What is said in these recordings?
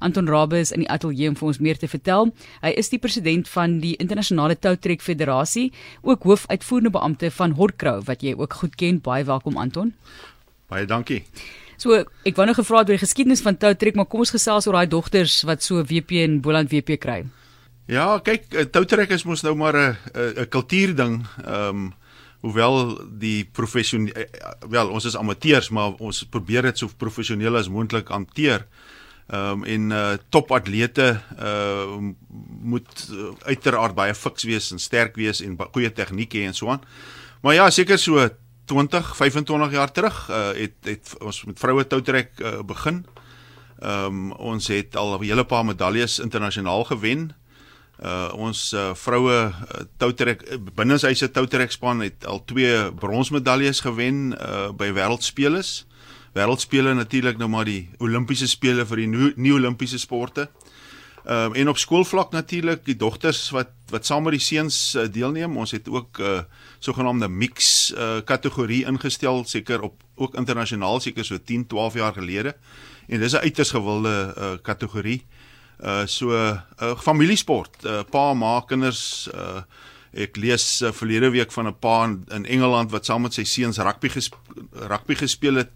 Anton Rabbe is in die ateljee om vir ons meer te vertel. Hy is die president van die Internasionale Toutrek Federasie, ook hoofuitvoerende beampte van Horkrou wat jy ook goed ken. Baie welkom Anton. Baie dankie. So, ek wou nou gevra het oor die geskiedenis van toutrek, maar kom ons gesels oor daai dogters wat so WP en Boland WP kry. Ja, kyk, eh, toutrek is mos nou maar 'n 'n kultuurding. Ehm um, hoewel die professioneel eh, wel ons is amateurs, maar ons probeer dit so professioneel as moontlik hanteer. Ehm um, en uh topatlete uh moet uiteraard baie fiks wees en sterk wees en goeie tegniek hê en so aan. Maar ja, seker so 20, 25 jaar terug uh, het het ons met vroue toutrek uh, begin. Ehm um, ons het al 'n hele paar medaljes internasionaal gewen. Uh ons uh, vroue uh, toutrek binneshuise toutrek span het al twee bronsmedaljes gewen uh by wêreldspele. Wêreldspele natuurlik nou maar die Olimpiese spele vir die nuwe Olimpiese sporte. Ehm um, en op skoolvlak natuurlik die dogters wat wat saam met die seuns uh, deelneem. Ons het ook 'n uh, sogenaamde mix uh, kategorie ingestel seker op ook internasionaal seker so 10, 12 jaar gelede. En dis 'n uiters gewilde uh, kategorie. Uh so 'n uh, familiesport. Uh, pa ma kinders uh ek lees uh, verlede week van 'n pa in, in Engeland wat saam met sy seuns rugby gesp rugby gespeel het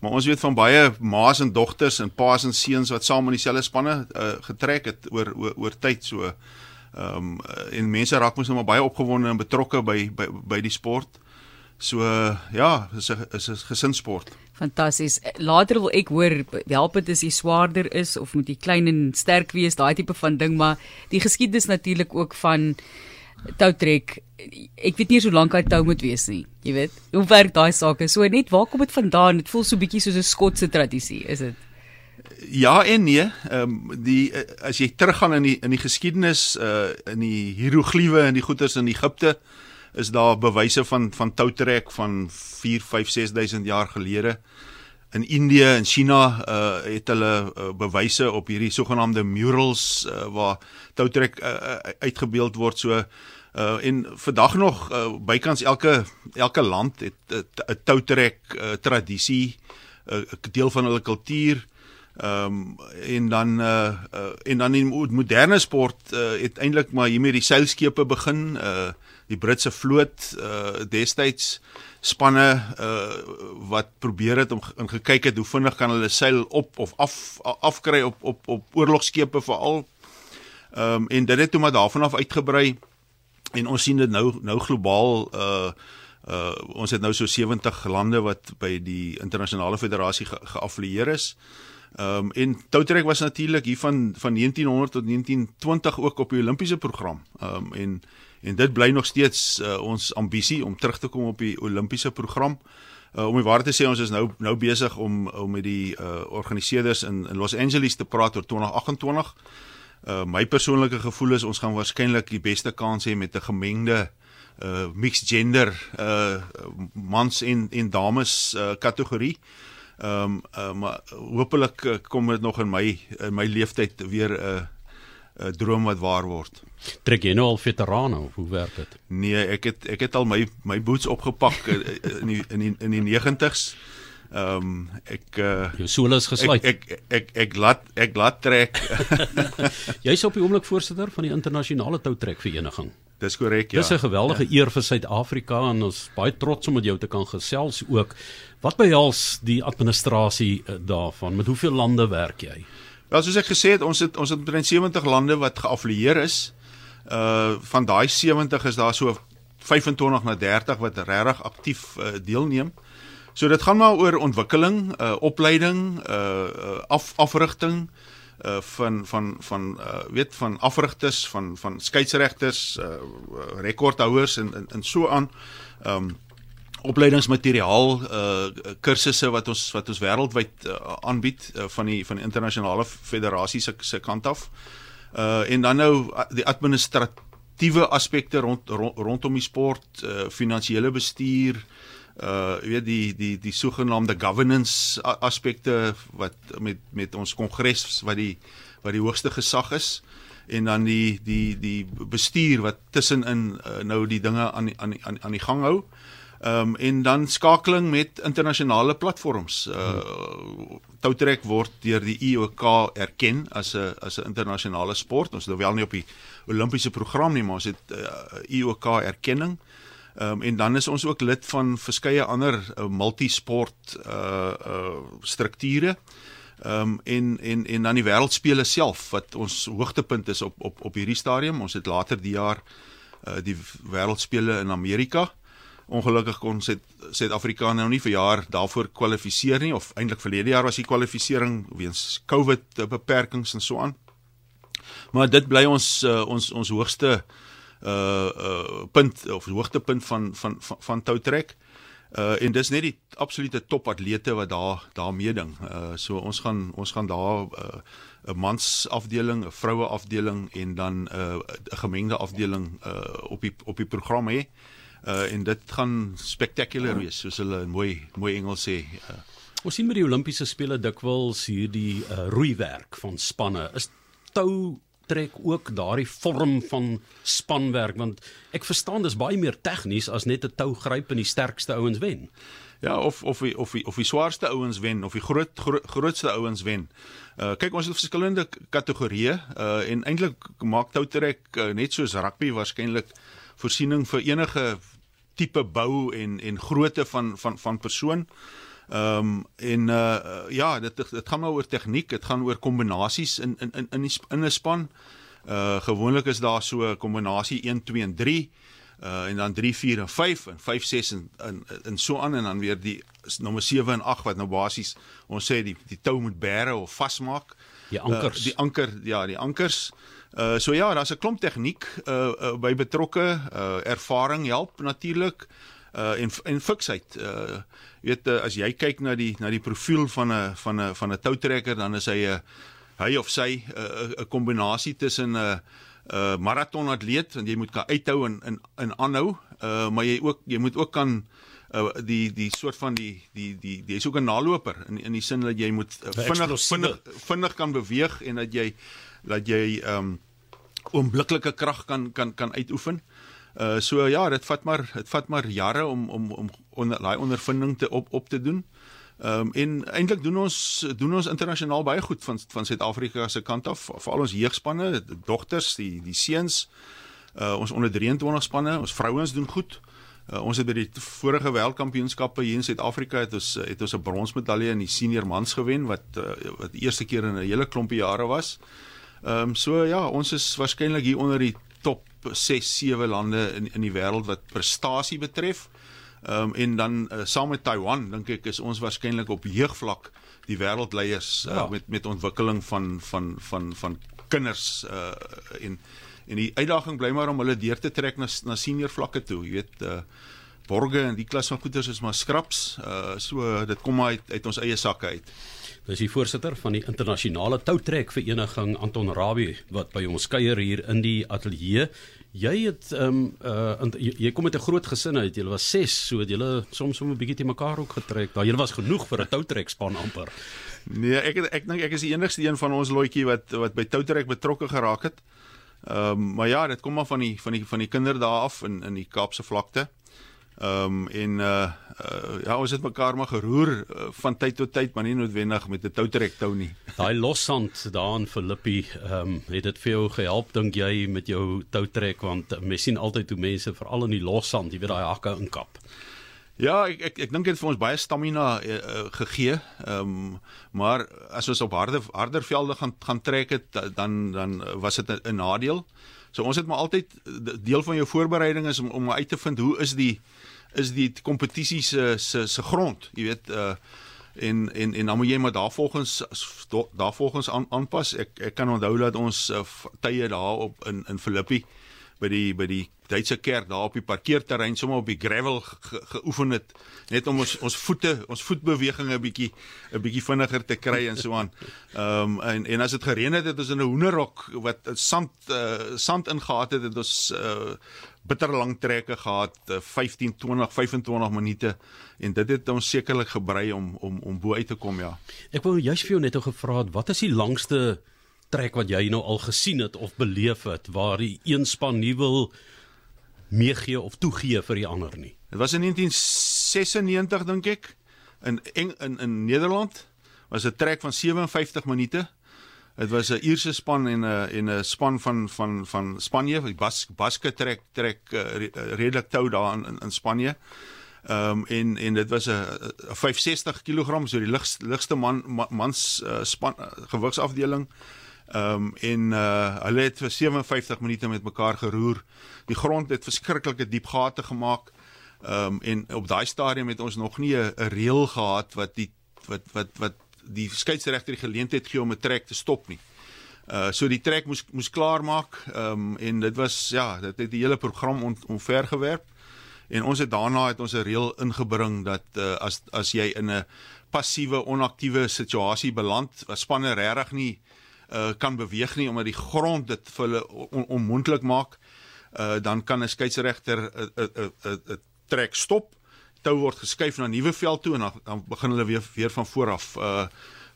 Maar ons weet van baie ma's en dogters en pa's en seuns wat saam in dieselfde spanne uh, getrek het oor oor, oor tyd so. Ehm um, en mense raak mos nou maar baie opgewonde en betrokke by by by die sport. So uh, ja, is 'n is 'n gesinsport. Fantasties. Later wil ek hoor help dit as jy swaarder is of moet jy klein en sterk wees, daai tipe van ding, maar die geskiedenis natuurlik ook van toutrek. Ek weet nie so lank hy tou moet wees nie. Jy weet, hoe werk daai sake? So net waar kom dit vandaan? Dit voel so bietjie soos 'n Skotse tradisie, is dit? Ja en nee. Ehm um, die eh, as jy teruggaan in die in die geskiedenis uh in die hieroglife en die goeters in Egipte is daar bewyse van van toutrek van 4, 5, 6000 jaar gelede. In Indië en China uh het hulle uh, bewyse op hierdie sogenaamde murals uh, waar toutrek uh, uitgebeeld word so Uh en vandag nog uh, bykans elke elke land het 'n uh, toutrek uh, tradisie, 'n uh, deel van hulle kultuur. Ehm um, en dan uh, uh en dan in moderne sport uh, het eintlik maar hiermee die seilskepe begin, uh die Britse vloot uh destyds spanne uh wat probeer het om in gekyk het hoe vinnig kan hulle seil op of af afkry op op op oorlogskepe veral. Ehm um, en dit het toe maar daarvan af uitgebrei en ons sien dit nou nou globaal uh uh ons het nou so 70 lande wat by die internasionale federasie ge geaffilieer is. Ehm um, en toutrek was natuurlik hier van van 1900 tot 1920 ook op die Olimpiese program. Ehm um, en en dit bly nog steeds uh, ons ambisie om terug te kom op die Olimpiese program. Uh, om die waarheid te sê ons is nou nou besig om om met die uh organiseerders in in Los Angeles te praat oor 2028. Uh my persoonlike gevoel is ons gaan waarskynlik die beste kans hê met 'n gemengde uh mixed gender uh mans en en dames uh kategorie. Ehm um, uh, maar hopelik uh, kom dit nog in my in my leeftyd weer 'n uh, 'n uh, droom wat waar word. Trek jy nou al veterane of hoe werk dit? Nee, ek het ek het al my my boots opgepak in die in die in die 90s. Ehm um, ek uh, jou solos gesluit. Ek ek ek, ek, laat ek laat trek. Jy's op die oomblik voorsitter van die internasionale toutrek vereniging. Dis korrek, ja. Dis 'n geweldige ja. eer vir Suid-Afrika en ons baie trots om met jou te kan gesels ook. Wat behels die administrasie eh, daarvan? Met hoeveel lande werk jy? Wel, soos ek gesê het, ons het ons het omtrent 70 lande wat geaffilieer is. Uh van daai 70 is daar so 25 na 30 wat regtig aktief uh, deelneem. So dit gaan maar oor ontwikkeling, uh opleiding, uh af afrigting uh van van van uh weet van afrigters, van van skeieregters, uh rekordhouers en en, en so aan. Um opleidingsmateriaal uh kursusse wat ons wat ons wêreldwyd uh, aanbied uh, van die van die internasionale federasie se se kant af. Uh en dan nou die administratiewe aspekte rond, rond rondom die sport, uh finansiële bestuur, uh uh weet die die die sogenaamde governance aspekte wat met met ons kongres wat die wat die hoogste gesag is en dan die die die bestuur wat tussenin uh, nou die dinge aan aan aan aan die gang hou. Ehm um, en dan skakeling met internasionale platforms. Uh toutrek word deur die IOK erken as 'n as 'n internasionale sport. Ons is nou wel nie op die Olimpiese program nie, maar ons het uh, IOK erkenning. Ehm um, en dan is ons ook lid van verskeie ander uh, multisport uh uh strukture. Ehm um, en en en dan die wêreldspele self wat ons hoogtepunt is op op op hierdie stadium. Ons het later die jaar uh die wêreldspele in Amerika. Ongelukkig kon Suid-Afrika nou nie vir jaar daarvoor kwalifiseer nie of eintlik verlede jaar was die kwalifisering weens COVID beperkings en so aan. Maar dit bly ons uh, ons ons hoogste uh punt of hoogtepunt van van van, van toutrek. Uh en dis net die absolute topatlete wat daar daar meeding. Uh so ons gaan ons gaan daar 'n uh, mans afdeling, 'n vroue afdeling en dan 'n uh, gemengde afdeling uh op die op die program hê. Uh en dit gaan spectacular wees soos hulle in mooi mooi Engels sê. Uh, ons sien met die Olimpiese spele dikwels hierdie uh, roeiwerk van spanne. Is tou trek ook daardie vorm van spanwerk want ek verstaan dis baie meer tegnies as net 'n tou gryp en die sterkste ouens wen. Ja, of of die, of die, of die swaarste ouens wen of die groot gro grootste ouens wen. Uh kyk ons het verskillende kategorieë uh en eintlik maak toutrek uh, net soos rugby waarskynlik voorsiening vir enige tipe bou en en grootte van van van persoon. Ehm um, en uh ja, dit dit gaan maar oor tegniek, dit gaan oor kombinasies in in in in die in 'n span. Uh gewoonlik is daar so 'n kombinasie 1 2 en 3 uh en dan 3 4 en 5 en 5 6 en in in so aan en dan weer die nommer 7 en 8 wat nou basies ons sê die die tou moet bære of vasmaak. Die ankers. Uh, die anker ja, die ankers. Uh so ja, daar's 'n klomp tegniek uh, uh by betrokke uh ervaring help natuurlik uh en en fiksheid. Uh weet uh, as jy kyk na die na die profiel van 'n van 'n van 'n toutrekker dan is hy 'n hy of sy 'n 'n kombinasie tussen 'n 'n maratonatleet want jy moet kan uithou en in in aanhou. Uh maar jy ook jy moet ook kan uh die die soort van die die die jy's ook 'n naloper in in die sin dat jy moet uh, vinnig vinnig vinnig kan beweeg en dat jy dat jy um oombliklike krag kan kan kan uitoefen. Uh so ja, dit vat maar dit vat maar jare om om om onder daai ondervinding te op op te doen. Ehm um, en eintlik doen ons doen ons internasionaal baie goed van van Suid-Afrika se kant af, veral ons jeugspanne, dogters, die die seuns. Uh ons onder 23 spanne, ons vrouens doen goed. Uh, ons het by die vorige wêreldkampioenskappe hier in Suid-Afrika het ons het ons 'n bronsmedalje in die senior mans gewen wat uh, wat die eerste keer in 'n hele klompie jare was. Ehm um, so ja, ons is waarskynlik hier onder die top 6 7 lande in in die wêreld wat prestasie betref. Ehm um, en dan uh, saam met Taiwan dink ek is ons waarskynlik op jeugvlak die wêreldleiers uh, ja. met met ontwikkeling van van van van kinders uh en en die uitdaging bly maar om hulle deur te trek na na senior vlakke toe, jy weet uh borge en die klas van goeders is maar skraps. Uh so dit kom uit uit ons eie sakke uit. Dis die voorsitter van die internasionale toutrek vereniging Anton Rabie wat by ons kuier hier in die ateljee. Jy het ehm um, uh jy, jy kom met 'n groot gesin uit. Julle was 6, so het julle soms so 'n bietjie te mekaar ook getrek. Daar julle was genoeg vir 'n toutrek span amper. Nee, ek ek dink ek is die enigste een van ons loetjie wat wat by toutrek betrokke geraak het. Ehm um, maar ja, dit kom maar van die van die van die kinderdae af in in die Kaapse vlakte. Ehm um, en uh, uh ja, ons het mekaar maar geroer uh, van tyd tot tyd, maar nie noodwendig met 'n toutrek tou nie. Daai lossand daar in Filippi, ehm um, het dit vir jou gehelp dink jy met jou toutrek want mens sien altyd hoe mense veral in die lossand, jy weet daai hakke inkap. Ja, ek ek ek dink dit het vir ons baie stamina uh, uh, gegee. Ehm um, maar as ons op harde harder velde gaan gaan trek het dan dan was dit 'n nadeel. So ons het maar altyd deel van jou voorbereiding is om om uit te vind hoe is die is die kompetisie se se se grond, jy weet uh en en en dan moet jy maar daarvolgens daarvolgens aan, aanpas. Ek ek kan onthou dat ons uh, tye daar op in in Filippi by die by die Duitse kerk daar op die parkeerterrein sommer op die gravel ge, geoefen het net om ons ons voete ons voetbewegings 'n bietjie 'n bietjie vinniger te kry en so aan. Ehm um, en en as dit gereën het het ons in 'n hoenderhok wat sand uh, sand ingehaat het het ons uh, bitter lang trekke gehad uh, 15 20 25 minute en dit het ons sekerlik gebrei om om om bo uit te kom ja. Ek wou juist vir jou net gevra het wat is die langste trek wat jy nou al gesien het of beleef het waar die een span nie wil meegee of toegee vir die ander nie. Dit was in 1996 dink ek in in in, in Nederland was 'n trek van 57 minute. Dit was 'n Ierse span en 'n en 'n span van van van Spanje, die Bas Baske trek trek uh, redelik tou daar in in Spanje. Ehm um, en en dit was 'n 560 kg so die ligste ligste man mans uh, span uh, gewigsafdeling. Ehm um, en uh hulle het vir 57 minute met mekaar geroer. Die grond het verskriklike diep gate gemaak. Ehm um, en op daai stadium het ons nog nie 'n reël gehad wat die wat wat wat die skeieregter die geleentheid gee om 'n trek te stop nie. Uh so die trek moes moes klaar maak. Ehm um, en dit was ja, dit het die hele program on, omvergewerp. En ons het daarna het ons 'n reël ingebring dat uh, as as jy in 'n passiewe onaktiewe situasie beland, was spanne regtig nie uh kan beweeg nie omdat die grond dit vir hulle on, onmoontlik maak. Uh dan kan 'n skeieregter 'n 'n 'n trek stop tou word geskuif na 'n nuwe veld toe en dan, dan begin hulle weer weer van voor af. Uh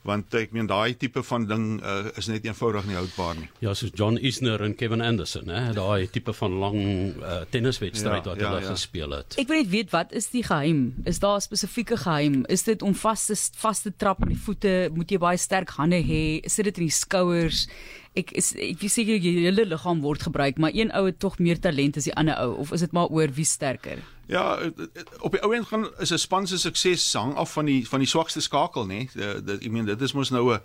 want ek meen daai tipe van ding uh, is net eenvoudig nie houdbaar nie. Ja, soos John Isner en Kevin Anderson, hè, daai tipe van lang uh, tenniswedstryd ja, wat ja, hulle ja. gespeel het. Ek wil net weet wat is die geheim? Is daar 'n spesifieke geheim? Is dit om vas te vas te trap met die voete? Moet jy baie sterk hande hê? Sit dit in die skouers? ek is ek weet seker jy hele liggaam word gebruik, maar een ou het tog meer talent as die ander ou of is dit maar oor wie sterker? Ja, op die ou end gaan is 'n span se sukses hang af van die van die swakste skakel, nê. Dit ek meen dit is mos nou 'n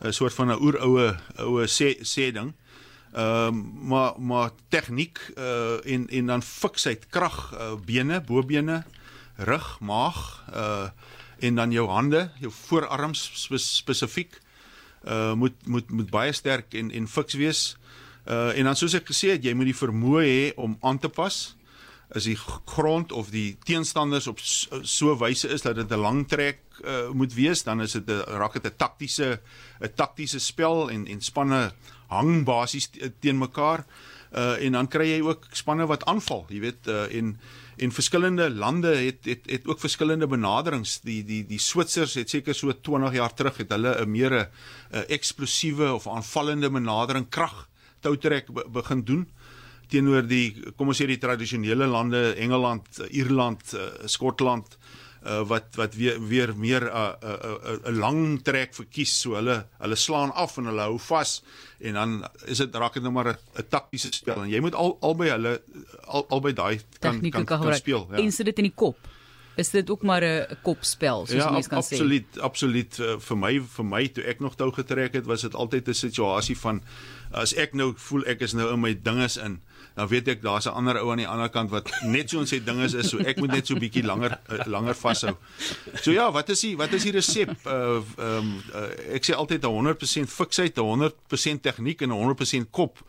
'n soort van 'n oeroue oue sê sê ding. Ehm um, maar maar tegniek uh en en dan fiksheid, krag, uh, bene, bobene, rug, maag, uh en dan jou hande, jou voorarms spesifiek. Spe uh moet moet moet baie sterk en en fiks wees. Uh en dan soos ek gesê het, jy moet die vermoë hê om aan te pas as die grond of die teenstanders op so, so wyse is dat dit 'n lang trek uh, moet wees, dan is dit 'n raak dit 'n taktiese 'n taktiese spel en en spanne hang basies teen mekaar. Uh en dan kry jy ook spanne wat aanval, jy weet, uh en en verskillende lande het het het ook verskillende benaderings. Die die die Switsers het seker so 20 jaar terug het hulle 'n meer 'n eksplosiewe of aanvallende benadering krag toutrek be, begin doen teenoor die kom ons sê die tradisionele lande Engeland, Ierland, uh, Skotland uh, wat wat weer weer meer 'n uh, 'n uh, 'n uh, uh, lang trek verkies so hulle hulle slaan af en hulle hou vas en dan is dit raak dit nou maar 'n taktiese spel en jy moet al albei hulle al albei daai kan kan, kan, kan speel ja. en sit dit in die kop is dit ook maar 'n kopspel soos ja, mense kan absoluut, sê. Ja, absoluut, absoluut. Uh, vir my vir my toe ek nog tou getrek het, was dit altyd 'n situasie van as ek nou voel ek is nou in my dinges in, dan weet ek daar's 'n ander ou aan die ander kant wat net so ons sê dinges is, so ek moet net so bietjie langer uh, langer vashou. So ja, wat is die wat is die resep? Uh ehm um, uh, ek sê altyd 'n 100% fiksheid, 'n 100% tegniek en 'n 100% kop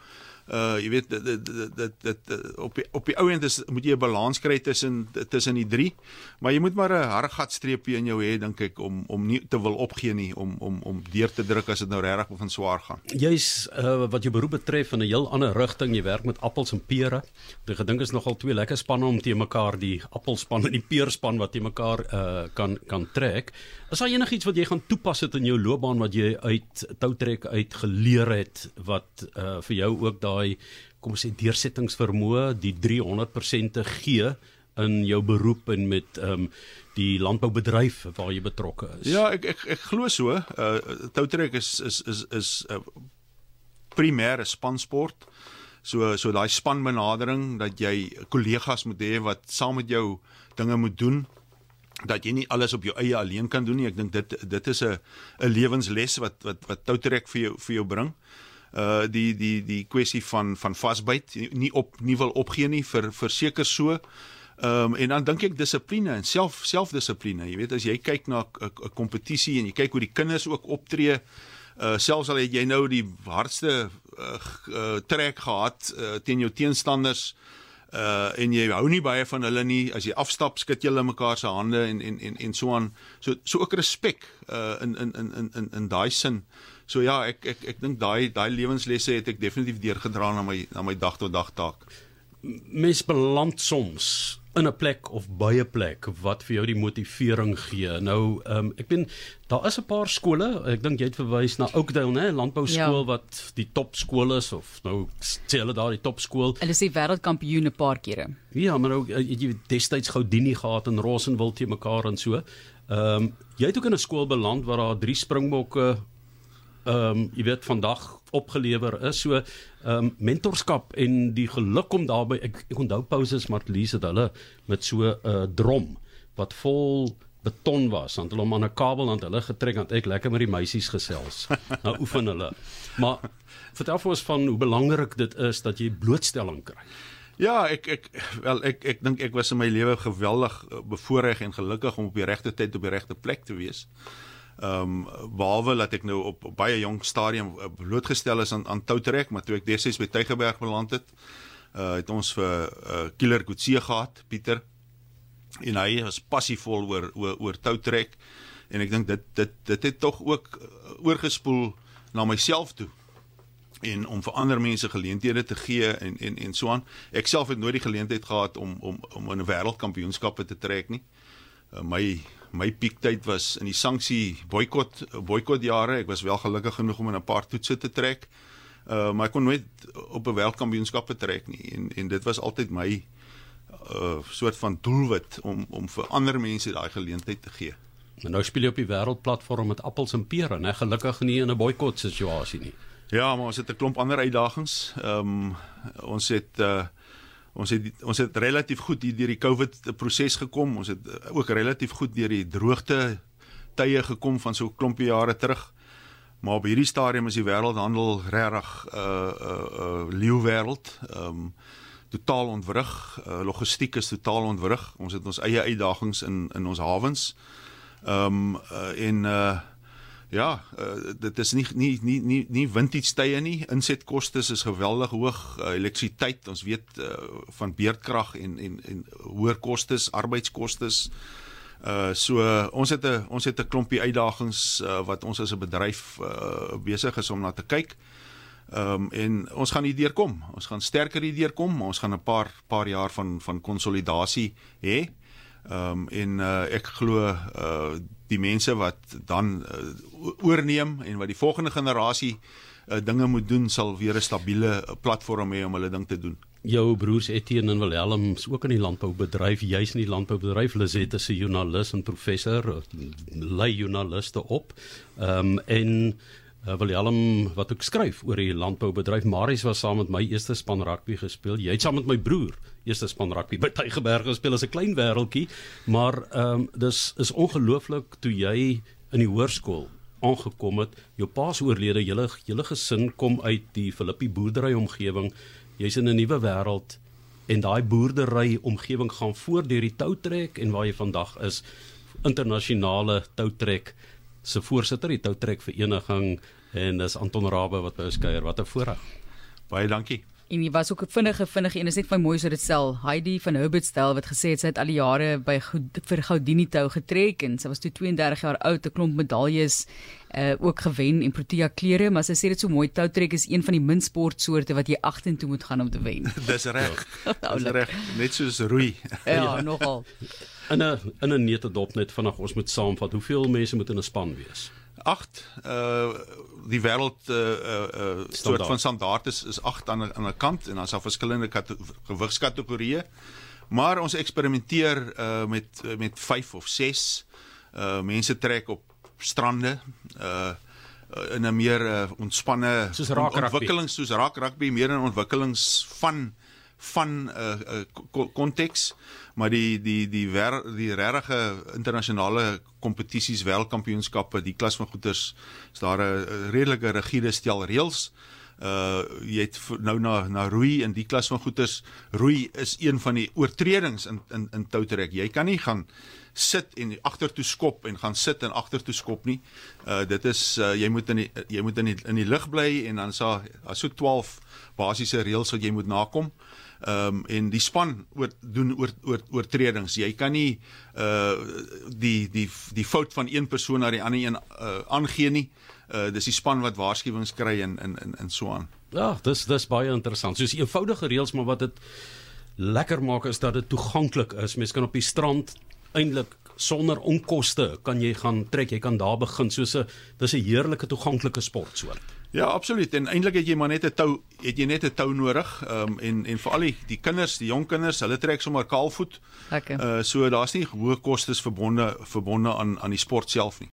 uh jy weet dit dit dit dit op die, op die ou end is moet jy 'n balans kry tussen tussen die drie maar jy moet maar 'n hartgat streepie in jou hê dink ek om om nie te wil opgee nie om om om deur te druk as dit nou regtig begin swaar gaan. Jy's uh wat jou beroep betref in 'n heel ander rigting jy werk met appels en pere. Ek gedink is nogal twee lekker spanne om te mekaar die appelspan en die peerspan wat jy mekaar uh kan kan trek. Is daar enigiets wat jy gaan toepas het in jou loopbaan wat jy uit toutrek uit geleer het wat uh vir jou ook daai kom ons sê deursettingsvermoë, die 300% te gee in jou beroep en met um, die landboubedryf waar jy betrokke is. Ja, ek ek ek glo so. Uh toutrek is is is is 'n uh, primêre spansport. So so daai spanbenadering dat jy kollegas moet hê wat saam met jou dinge moet doen dat jy nie alles op jou eie alleen kan doen nie. Ek dink dit dit is 'n 'n lewensles wat wat wat toutrek vir jou vir jou bring uh die die die kwessie van van vasbyt nie op nie wil opgee nie vir verseker so. Ehm um, en dan dink ek dissipline en self selfdissipline. Jy weet as jy kyk na 'n kompetisie en jy kyk hoe die kinders ook optree, uh selfs al het jy nou die hardste uh, uh trek gehad uh, teen jou teenstanders uh en jy hou nie baie van hulle nie. As jy afstap skud julle mekaar se hande en en en en so aan. So so ook respek uh in in in in in daai sin. So ja, ek ek ek dink daai daai lewenslesse het ek definitief deurgedra na my na my dag tot dag taak. Mens beland soms in 'n plek of by 'n plek wat vir jou die motivering gee. Nou, ehm um, ek ben daar is 'n paar skole, ek dink jy het verwys na Oakdale, né, landbou skool ja. wat die topskool is of nou sê hulle daar die topskool. Hulle sê wêreldkampioen 'n paar kere. Ja, maar nou jy destyds Goudini gehad in Rossenwil te mekaar en so. Ehm um, jy het ook in 'n skool beland waar daar drie springbokke ehm um, jy weet vandag opgelewer is. So ehm um, mentorskap en die geluk om daarbey ek, ek onthou Pauses Martlies het hulle met so 'n uh, drom wat vol beton was want hulle hom aan 'n kabel aan hulle getrek want ek lekker met die meisies gesels. Nou oefen hulle. Maar vertel vir ons van hoe belangrik dit is dat jy blootstelling kry. Ja, ek ek wel ek ek dink ek was in my lewe geweldig eh, bevoorreg en gelukkig om op die regte tyd op die regte plek te wees. Ehm um, behalwe dat ek nou op, op baie jong stadium eh, blootgestel is aan aan toutrek, maar toe ek destyds by Tygerberg beland het, uh het ons vir uh Killer Kutse gehad, Pieter. En hy was passievol oor oor, oor toutrek en ek dink dit dit dit het tog ook oorgespoel na myself toe en om vir ander mense geleenthede te gee en en en so aan. Ek self het nooit die geleentheid gehad om om om in 'n wêreldkampioenskappe te trek nie. Uh, my my piektyd was in die sanksie boikot boikot jare. Ek was wel gelukkig genoeg om in 'n paar toetse te trek. Uh maar ek kon nooit op 'n wêreldkampioenskappe trek nie en en dit was altyd my uh soort van doelwit om om vir ander mense daai geleentheid te gee. Maar nou speel jy op die wêreldplatform met appels en pere, né? Gelukkig nie in 'n boikot situasie nie. Ja, maar ons het 'n klomp ander uitdagings. Ehm um, ons het uh ons het ons het relatief goed hier deur die COVID proses gekom. Ons het uh, ook relatief goed deur die droogte tye gekom van so 'n klompie jare terug. Maar op hierdie stadium is die wêreldhandel regtig 'n uh, 'n uh, uh, leeuwêreld. Ehm um, totaal ontwrig. Uh, logistiek is totaal ontwrig. Ons het ons eie uitdagings in in ons hawens. Ehm um, uh, en uh Ja, uh, dit is nie nie nie nie nie vintage tye nie. Insetkoste is geweldig hoog. Uh, elektrisiteit, ons weet uh, van beerdkrag en en en hoër kostes, arbeidskostes. Uh so uh, ons het 'n ons het 'n klompie uitdagings uh, wat ons as 'n bedryf uh, besig is om na te kyk. Ehm um, en ons gaan hierdeur kom. Ons gaan sterker hierdeur kom, maar ons gaan 'n paar paar jaar van van konsolidasie hê. Ehm um, en uh, ek glo uh die mense wat dan uh, oorneem en wat die volgende generasie uh, dinge moet doen sal weer 'n stabiele platform hê om hulle ding te doen. Jou broers Etienne en Willem is ook in die landboubedryf, jy's in die landboubedryf. Lisette is 'n joernalis en professor, lei joernaliste op. Ehm um, en uh, Willem wat ook skryf oor die landboubedryf. Marius was saam met my eerste span rugby gespeel. Jy het saam met my broer eerste span rugby by Tygerberg gespeel as 'n klein wêreltjie, maar ehm um, dis is ongelooflik toe jy in die hoërskool aangekom het. Jou pa se oorlede, julle julle gesin kom uit die Filippi boerdery omgewing. Jy's in 'n nuwe wêreld en daai boerdery omgewing gaan voort deur die toutrek en waar jy vandag is internasionale toutrek se voorsitter die toutrek vereniging en dis Anton Rabbe wat by ons kuier. Wat 'n voorreg. Baie dankie. En jy was ook 'n vinnige vinnige en is net van mooi so dit sel. Heidi van Herbert stel wat gesê het sy het al die jare by vir Goudini tou getrek en sy was toe 32 jaar oud, 'n klomp medaljes uh ook gewen en Protea klere, maar sy sê dit so mooi toutrek is een van die min sportsoorte wat jy agtertoe moet gaan om te wen. Dis reg. Dis reg, net soos roei. ja, ja, nogal. In 'n in 'n nette dop net vanaand ons moet saamvat. Hoeveel mense moet in 'n span wees? 8 uh die wêreld uh uh soort van standaard is is 8 aan 'n aan 'n kant en dan is daar verskillende gewigskategorieë. Maar ons eksperimenteer uh met met 5 of 6 uh mense trek op strande uh in 'n meer uh, ontspanne ontwikkeling soos raak rugby meer in ontwikkelings van van 'n uh, uh, konteks maar die die die wer, die regte internasionale kompetisies wêreldkampioenskappe die klas van goeters is daar 'n redelike rigiede stel reëls. Uh jy het nou na na roei in die klas van goeters roei is een van die oortredings in in in toutrek jy kan nie gaan sit en agtertoe skop en gaan sit en agtertoe skop nie. Uh dit is uh, jy moet in die jy moet in die in die lug bly en dan is daar so 12 basiese reëls wat jy moet nakom Ehm um, en die span oor doen oor oor oortredings. Jy kan nie uh die die die fout van een persoon na die ander een uh aangee nie. Uh dis die span wat waarskuwings kry en in in in so aan. Ja, dis dis baie interessant. Soos eenvoudige reëls maar wat dit lekker maak is dat dit toeganklik is. Mens kan op die strand eintlik sonder onkoste kan jy gaan trek. Jy kan daar begin soos 'n dis 'n heerlike toeganklike sportsoort. Ja, absoluut. En eintlik het jy maar net 'n tou, het jy net 'n tou nodig. Ehm um, en en veral die, die kinders, die jong kinders, hulle trek sommer kaalvoet. Lekker. Uh so daar's nie hoë kostes verbonde verbonde aan aan die sport self nie.